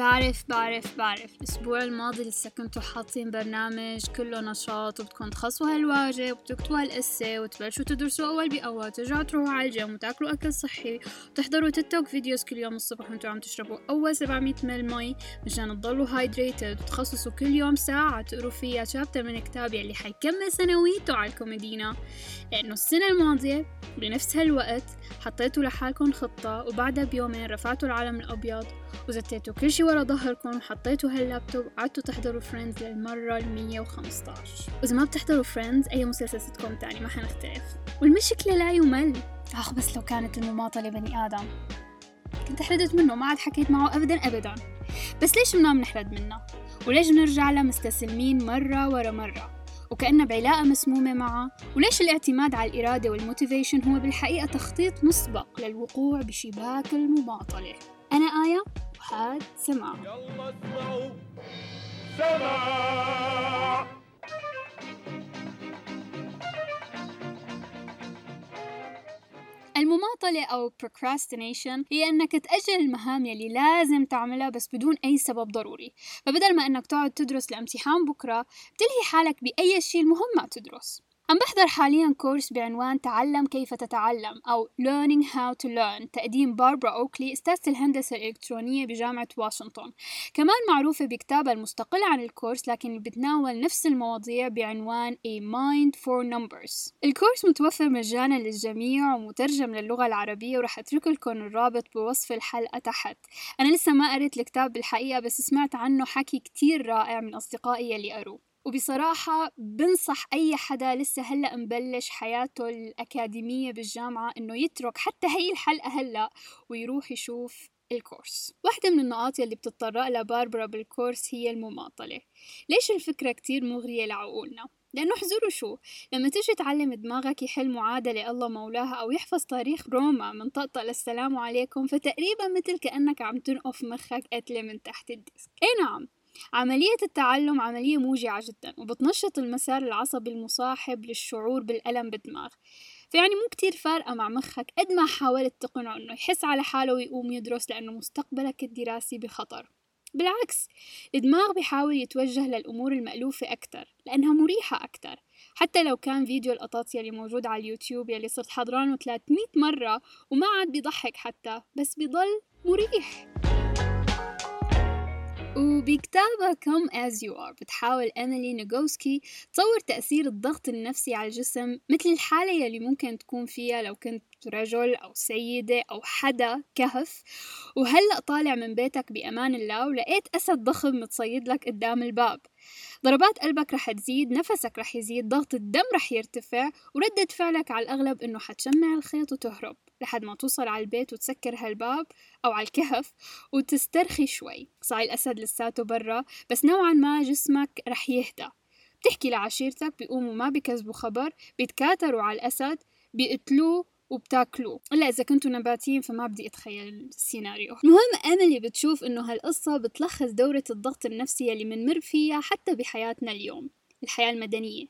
بعرف بعرف بعرف. الأسبوع الماضي لسه كنتوا حاطين برنامج كله نشاط وبدكم تخلصوا هالواجب وتكتبوا هالقصة وتبلشوا تدرسوا أول بأول ترجعوا تروحوا على الجيم وتاكلوا أكل صحي وتحضروا TikTok videos كل يوم الصبح وانتوا عم تشربوا أول 700 مل مي مشان تضلوا hydrated وتخصصوا كل يوم ساعة تقروا فيها chapter من كتاب يلي حيكمل سنويته على الكوميدينا. لأنه السنة الماضية بنفس هالوقت حطيتوا لحالكم خطة وبعدها بيومين رفعتوا العلم الأبيض وزتيتوا كل شي ورا ظهركم وحطيتوا هاللابتوب وقعدتوا تحضروا Friends للمرة المية وخمسطعش وإذا ما بتحضروا Friends أي مسلسل ستكم تاني ما حنختلف. والمشكلة لا يمل. آخ بس لو كانت المماطلة بني آدم. كنت حردت منه ما عاد حكيت معه أبدا أبدا. بس ليش ما منحرد منه؟ وليش بنرجع له مستسلمين مرة ورا مرة؟ وكأنا بعلاقة مسمومة معه. وليش الاعتماد على الإرادة والموتيفيشن هو بالحقيقة تخطيط مسبق للوقوع بشباك المماطلة؟ أنا آية وهاد سماع يلا اسمعوا. سمع المماطلة أو procrastination هي أنك تأجل المهام يلي لازم تعملها بس بدون أي سبب ضروري. فبدل ما أنك تقعد تدرس لامتحان بكرة بتلهي حالك بأي شيء المهم ما تدرس. عم بحضر حاليا كورس بعنوان تعلم كيف تتعلم أو Learning How to Learn تقديم باربرا أوكلي أستاذة الهندسة الإلكترونية بجامعة واشنطن. كمان معروفة بكتابها المستقل عن الكورس لكن بتناول نفس المواضيع بعنوان A Mind for Numbers. الكورس متوفر مجانا للجميع ومترجم للغة العربية ورح أترك لكم الرابط بوصف الحلقة تحت. أنا لسه ما قريت الكتاب بالحقيقة بس سمعت عنه حكي كتير رائع من أصدقائي يلي قروه. وبصراحة بنصح أي حدا لسه هلأ مبلش حياته الأكاديمية بالجامعة إنه يترك حتى هي الحلقة هلأ ويروح يشوف ال course. واحدة من النقاط يلي بتتطرق لها باربرا بال course هي المماطلة. ليش الفكرة كتير مغرية لعقولنا؟ لأنه احزروا شو لما تيجي تعلم دماغك يحل معادلة الله مولاها أو يحفظ تاريخ روما من طقطق للسلام عليكم فتقريبا مثل كأنك عم تنقف مخك قتلة من تحت الدست. أي نعم عملية التعلم عملية موجعة جدا وبتنشط المسار العصبي المصاحب للشعور بالألم بالدماغ. فيعني مو كتير فارقة مع مخك قد ما حاولت تقنعه إنه يحس على حاله ويقوم يدرس لأنه مستقبلك الدراسي بخطر. بالعكس الدماغ بيحاول يتوجه للأمور المألوفة أكتر لأنها مريحة أكتر. حتى لو كان فيديو القطاط يلي موجود على اليوتيوب يلي صرت حضرانه 300 مرة وما عاد بيضحك حتى بس بيضل مريح. وبكتابها Come As You Are. بتحاول إيميلي نيغوسكي تصور تأثير الضغط النفسي على الجسم مثل الحالة يلي ممكن تكون فيها لو كنت رجل أو سيدة أو حدا كهف. وهلأ طالع من بيتك بأمان الله ولقيت أسد ضخم متصيد لك قدام الباب. ضربات قلبك رح تزيد نفسك رح يزيد ضغط الدم رح يرتفع وردة فعلك على الأغلب إنه حتشمع الخيط وتهرب لحد ما توصل على البيت وتسكر هالباب أو على الكهف وتسترخي شوي. صاي الأسد لساته برا بس نوعا ما جسمك رح يهدى. بتحكي لعشيرتك بيقوموا ما بكذبوا خبر بيتكاتروا على الأسد بيقتلوه وبتاكلوه إلا إذا كنتوا نباتيين فما بدي أتخيل السيناريو. المهم أملي بتشوف إنه هالقصة بتلخص دورة الضغط النفسي يلي منمر فيها حتى بحياتنا اليوم الحياة المدنية.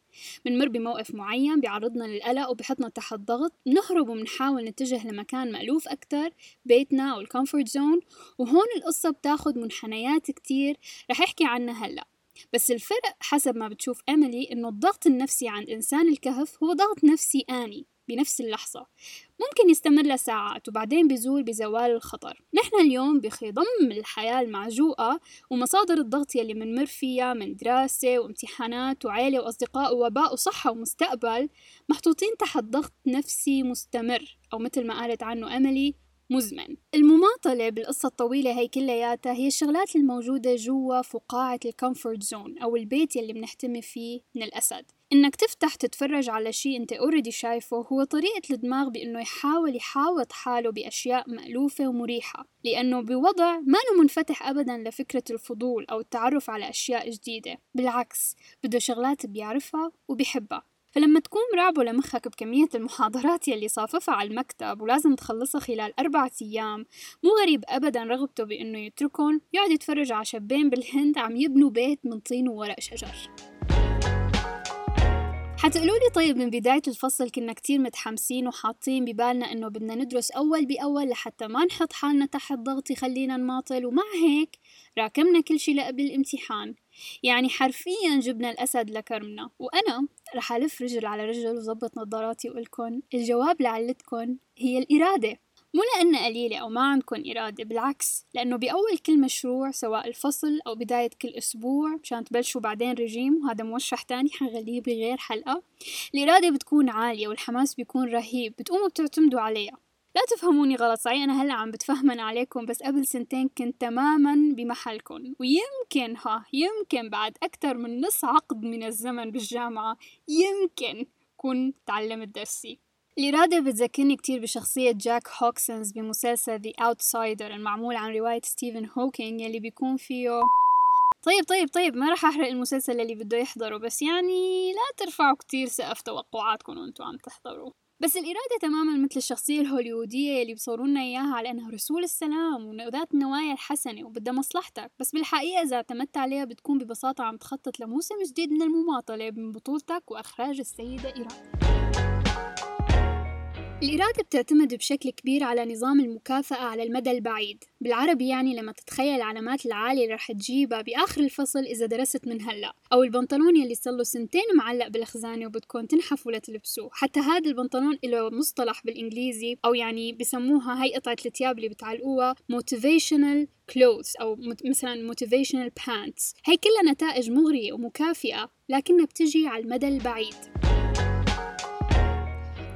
منمر بموقف معين بيعرضنا للقلق وبحطنا تحت ضغط. نهرب وبنحاول نتجه لمكان مألوف أكتر بيتنا أو ال comfort zone. وهون القصة بتاخد منحنيات كتير رح أحكي عنها هلأ. بس الفرق حسب ما بتشوف إيميلي إنه الضغط النفسي عند إنسان الكهف هو ضغط نفسي آني. بنفس اللحظة. ممكن يستمر لساعات وبعدين بيزول بزوال الخطر. نحن اليوم بخضم الحياة المعجوقة ومصادر الضغط يلي منمر فيها من دراسة وامتحانات وعيلة وأصدقاء ووباء وصحة ومستقبل محطوطين تحت ضغط نفسي مستمر أو مثل ما قالت عنه إيميلي مزمن. المماطلة بالقصة الطويلة هي كلياتها هي الشغلات الموجودة جوا فقاعة ال comfort zone أو البيت يلي بنحتمي فيه من الأسد. إنك تفتح تتفرج على شيء أنت already شايفه هو طريقة الدماغ بإنه يحاول يحاوط حاله بأشياء مألوفة ومريحة لأنه بوضع ما منفتح أبدا لفكرة الفضول أو التعرف على أشياء جديدة بالعكس بده شغلات بيعرفها وبيحبها. فلما تكون رعبه لمخك بكمية المحاضرات يلي صاففها على المكتب ولازم تخلصها خلال أربعة أيام مو غريب أبدا رغبته بإنه يتركن يقعد يتفرج على شابين بالهند عم يبنوا بيت من طين وورق شجر. حتقولوا لي طيب من بداية الفصل كنا كتير متحمسين وحاطين ببالنا إنه بدنا ندرس أول بأول لحتى ما نحط حالنا تحت ضغط يخلينا نماطل ومع هيك راكمنا كل شي لقبل الامتحان. يعني حرفيا جبنا الأسد لكرمنا. وأنا رح ألف رجل على رجل وظبط نظاراتي وقلكن الجواب لعلتكن هي الإرادة. مو لأنها قليلة أو ما عندكم إرادة بالعكس لأنه بأول كل مشروع سواء الفصل أو بداية كل أسبوع مشان تبلشوا بعدين رجيم وهذا موشح تاني حنغليه بغير حلقة. الإرادة بتكون عالية والحماس بيكون رهيب بتقوموا بتعتمدوا عليها. لا تفهموني غلط صحيح أنا هلأ عم بتفهمن عليكم بس قبل سنتين كنت تماما بمحلكم ويمكن ها يمكن بعد أكثر من نص عقد من الزمن بالجامعة يمكن كون تعلمت درسي. الإرادة بتذكرني كتير بشخصية جاك هوسكنز بمسلسل The Outsider المعمول عن رواية ستيفن كينج يلي بيكون فيه طيب طيب طيب ما راح أحرق المسلسل اللي بده يحضره بس يعني لا ترفعوا كتير سقف توقعاتكم وانتوا عم تحضروا. بس الإرادة تماما مثل الشخصية الهوليودية اللي بصورونا إياها على إنها رسول السلام وذات النوايا الحسنة وبدها مصلحتك بس بالحقيقة إذا اعتمدت عليها بتكون ببساطة عم تخطط لموسم جديد من المماطلة من بطولتك وإخراج السيدة إرادة الإرادة بتعتمد بشكل كبير على نظام المكافأة على المدى البعيد. بالعربي يعني لما تتخيل العلامات العالية اللي رح تجيبها بآخر الفصل إذا درست من هلأ. أو البنطلون يلي صار سنتين معلق بالخزانة وبدكم تنحفوا لتلبسوه حتى هذا البنطلون له مصطلح بالإنجليزي أو يعني بسموها هي قطعة الثياب اللي بتعلقوها motivational clothes أو مثلا motivational pants. هي كلها نتائج مغرية ومكافئة لكنها بتجي على المدى البعيد.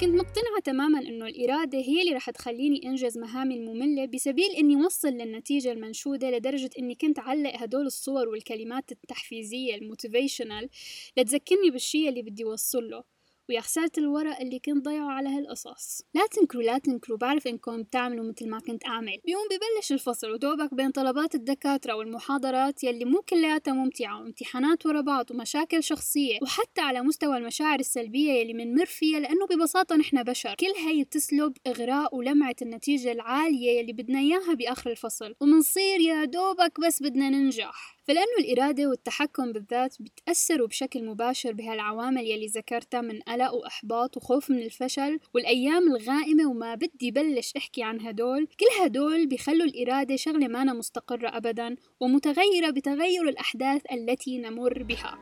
كنت مقتنعة تماما إنه الإرادة هي اللي رح تخليني أنجز مهامي المملة بسبيل إني وصل للنتيجة المنشودة لدرجة إني كنت أعلق هدول الصور والكلمات التحفيزية ال motivational لتذكرني بالشي اللي بدي وصله ويا خسارة الورق اللي كنت ضيعه على هالقصص. لا تنكروا لا تنكروا بعرف إنكم بتعملوا مثل ما كنت أعمل. بيوم ببلش الفصل ودوبك بين طلبات الدكاترة والمحاضرات يلي مو كلياتها ممتعة وامتحانات ورا بعض ومشاكل شخصية وحتى على مستوى المشاعر السلبية يلي منمر فيها لأنه ببساطة نحن بشر. كل هاي بتسلب إغراء ولمعة النتيجة العالية يلي بدنا إياها بآخر الفصل. ومنصير يا دوبك بس بدنا ننجح. فلأنه الإرادة والتحكم بالذات بتأثروا بشكل مباشر بهالعوامل يلي ذكرتها من قلق وإحباط وخوف من الفشل والأيام الغائمة وما بدي بلش أحكي عن هدول كل هدول بيخلوا الإرادة شغلة مانا مستقرة أبدا ومتغيرة بتغير الأحداث التي نمر بها.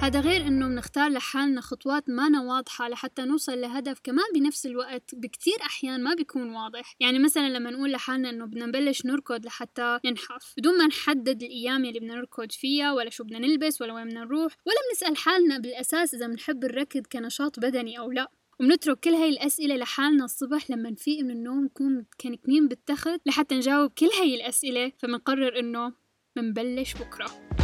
هذا غير إنه بنختار لحالنا خطوات مانا واضحة لحتى نوصل لهدف كمان بنفس الوقت بكتير أحيان ما بيكون واضح. يعني مثلا لما نقول لحالنا إنه بدنا نبلش نركض لحتى ننحف بدون ما نحدد الأيام اللي بدنا نركض فيها ولا شو بدنا نلبس ولا وين بدنا نروح ولا بنسأل حالنا بالأساس إذا بنحب الركض كنشاط بدني أو لا. وبنترك كل هاي الأسئلة لحالنا الصبح لما نفيق من النوم نكون كنكنين بالتخت لحتى نجاوب كل هاي الأسئلة فبنقرر إنه منبلش بكرة.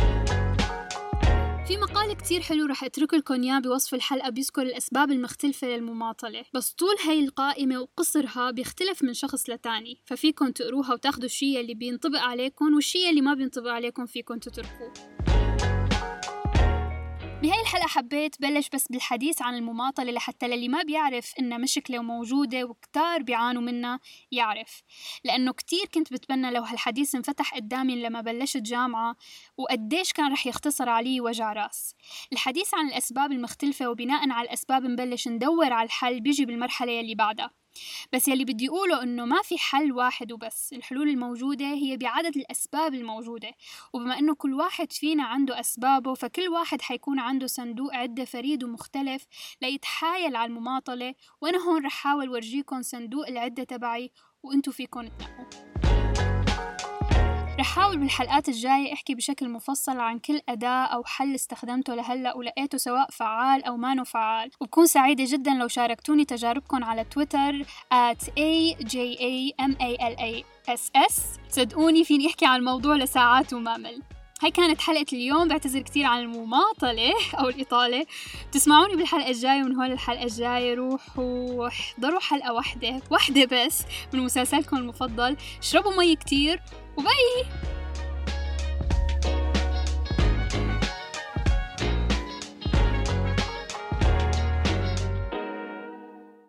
في مقال كتير حلو رح اترك لكم إياه بوصف الحلقة بيذكر الأسباب المختلفة للمماطلة. بس طول هاي القائمة وقصرها بيختلف من شخص لتاني ففيكم تقروها وتاخدوا الشي اللي بينطبق عليكم والشي اللي ما بينطبق عليكم فيكم تتركوه. بهاي الحلقة حبيت بلش بس بالحديث عن المماطلة لحتى للي ما بيعرف إنها مشكلة وموجودة وكتار بيعانوا منها يعرف. لأنه كتير كنت بتمنى لو هالحديث انفتح قدامي لما بلشت جامعة وقديش كان رح يختصر علي وجع راس. الحديث عن الأسباب المختلفة وبناء على الأسباب نبلش ندور على الحل بيجي بالمرحلة يلي بعدها. بس يلي بدي أقوله إنه ما في حل واحد وبس الحلول الموجودة هي بعدد الأسباب الموجودة وبما إنه كل واحد فينا عنده أسبابه فكل واحد حيكون عنده صندوق عدة فريد ومختلف ليتحايل على المماطلة وأنا هون رح حاول ورجيكم صندوق العدة تبعي وإنتو فيكم تنقوا. رح حاول بالحلقات الجاية أحكي بشكل مفصل عن كل أداة أو حل استخدمته لهلأ ولقيته سواء فعال أو مانو فعال. وبكون سعيدة جدا لو شاركتوني تجاربكم على تويتر at AJAMALASS صدقوني فيني أحكي عن الموضوع لساعات وما مل. هاي كانت حلقة اليوم بعتذر كتير عن المماطلة أو الإطالة. تسمعوني بالحلقة الجاية ومن هون الحلقة الجاية. روحوا احضروا حلقة واحدة واحدة بس من مسلسلكم المفضل. اشربوا مي كتير وباي!